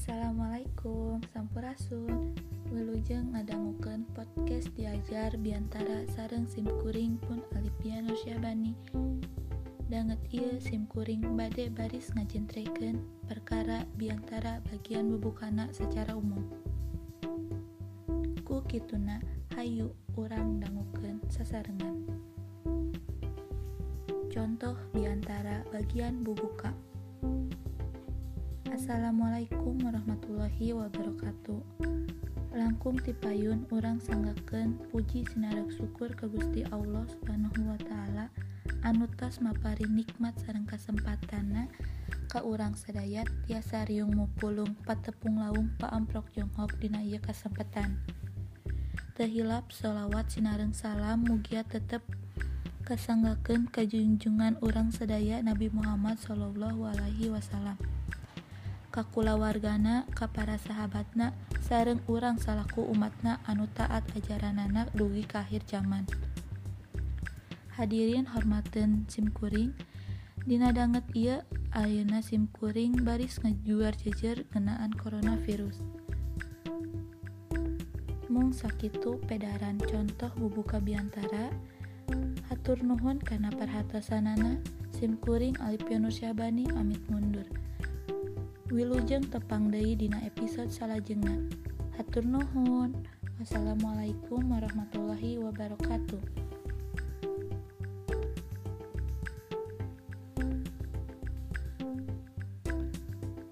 Assalamualaikum. Sampurasun. Wilujeng ngadangukeun podcast diajar biantara sareng simkuring pun Alipiano Syabani. Danget ieu simkuring bade baris ngajentrekeun perkara biantara bagian bubukana secara umum. Ku kituna hayu urang dangukeun sasarengan. Contoh diantara bagian bubuka. Assalamualaikum warahmatullahi wabarakatuh. Langkung tipayun orang sanggaken puji sinarak syukur ke Gusti Allah subhanahu Wa ta'ala anutas mapari nikmat sarang kesempatana ke urang sedayat tiasa riung mupulung patepung laung paamprok jonghok dina ieu kesempatan tehilap sholawat sinareng salam mugia tetep kesanggaken kejunjungan orang sedaya Nabi Muhammad Shallallahu Alaihi Wasallam. kakulawargana kapara sahabatna sareng urang salaku umatna anu taat ajaran anak dugi kahir zaman. Hadirin hormaten simkuring Dinadanget ia ayeuna simkuring baris ngejuar jejer kenaan coronavirus. Mung sakitu pedaran contoh bubuka biantara hatur nuhun karena perhatasanana simkuring Alipionur Syabani amit mundur. Wilujeng tepang Dei dina episode salajengna. Hatur Nuhun Wassalamualaikum warahmatullahi wabarakatuh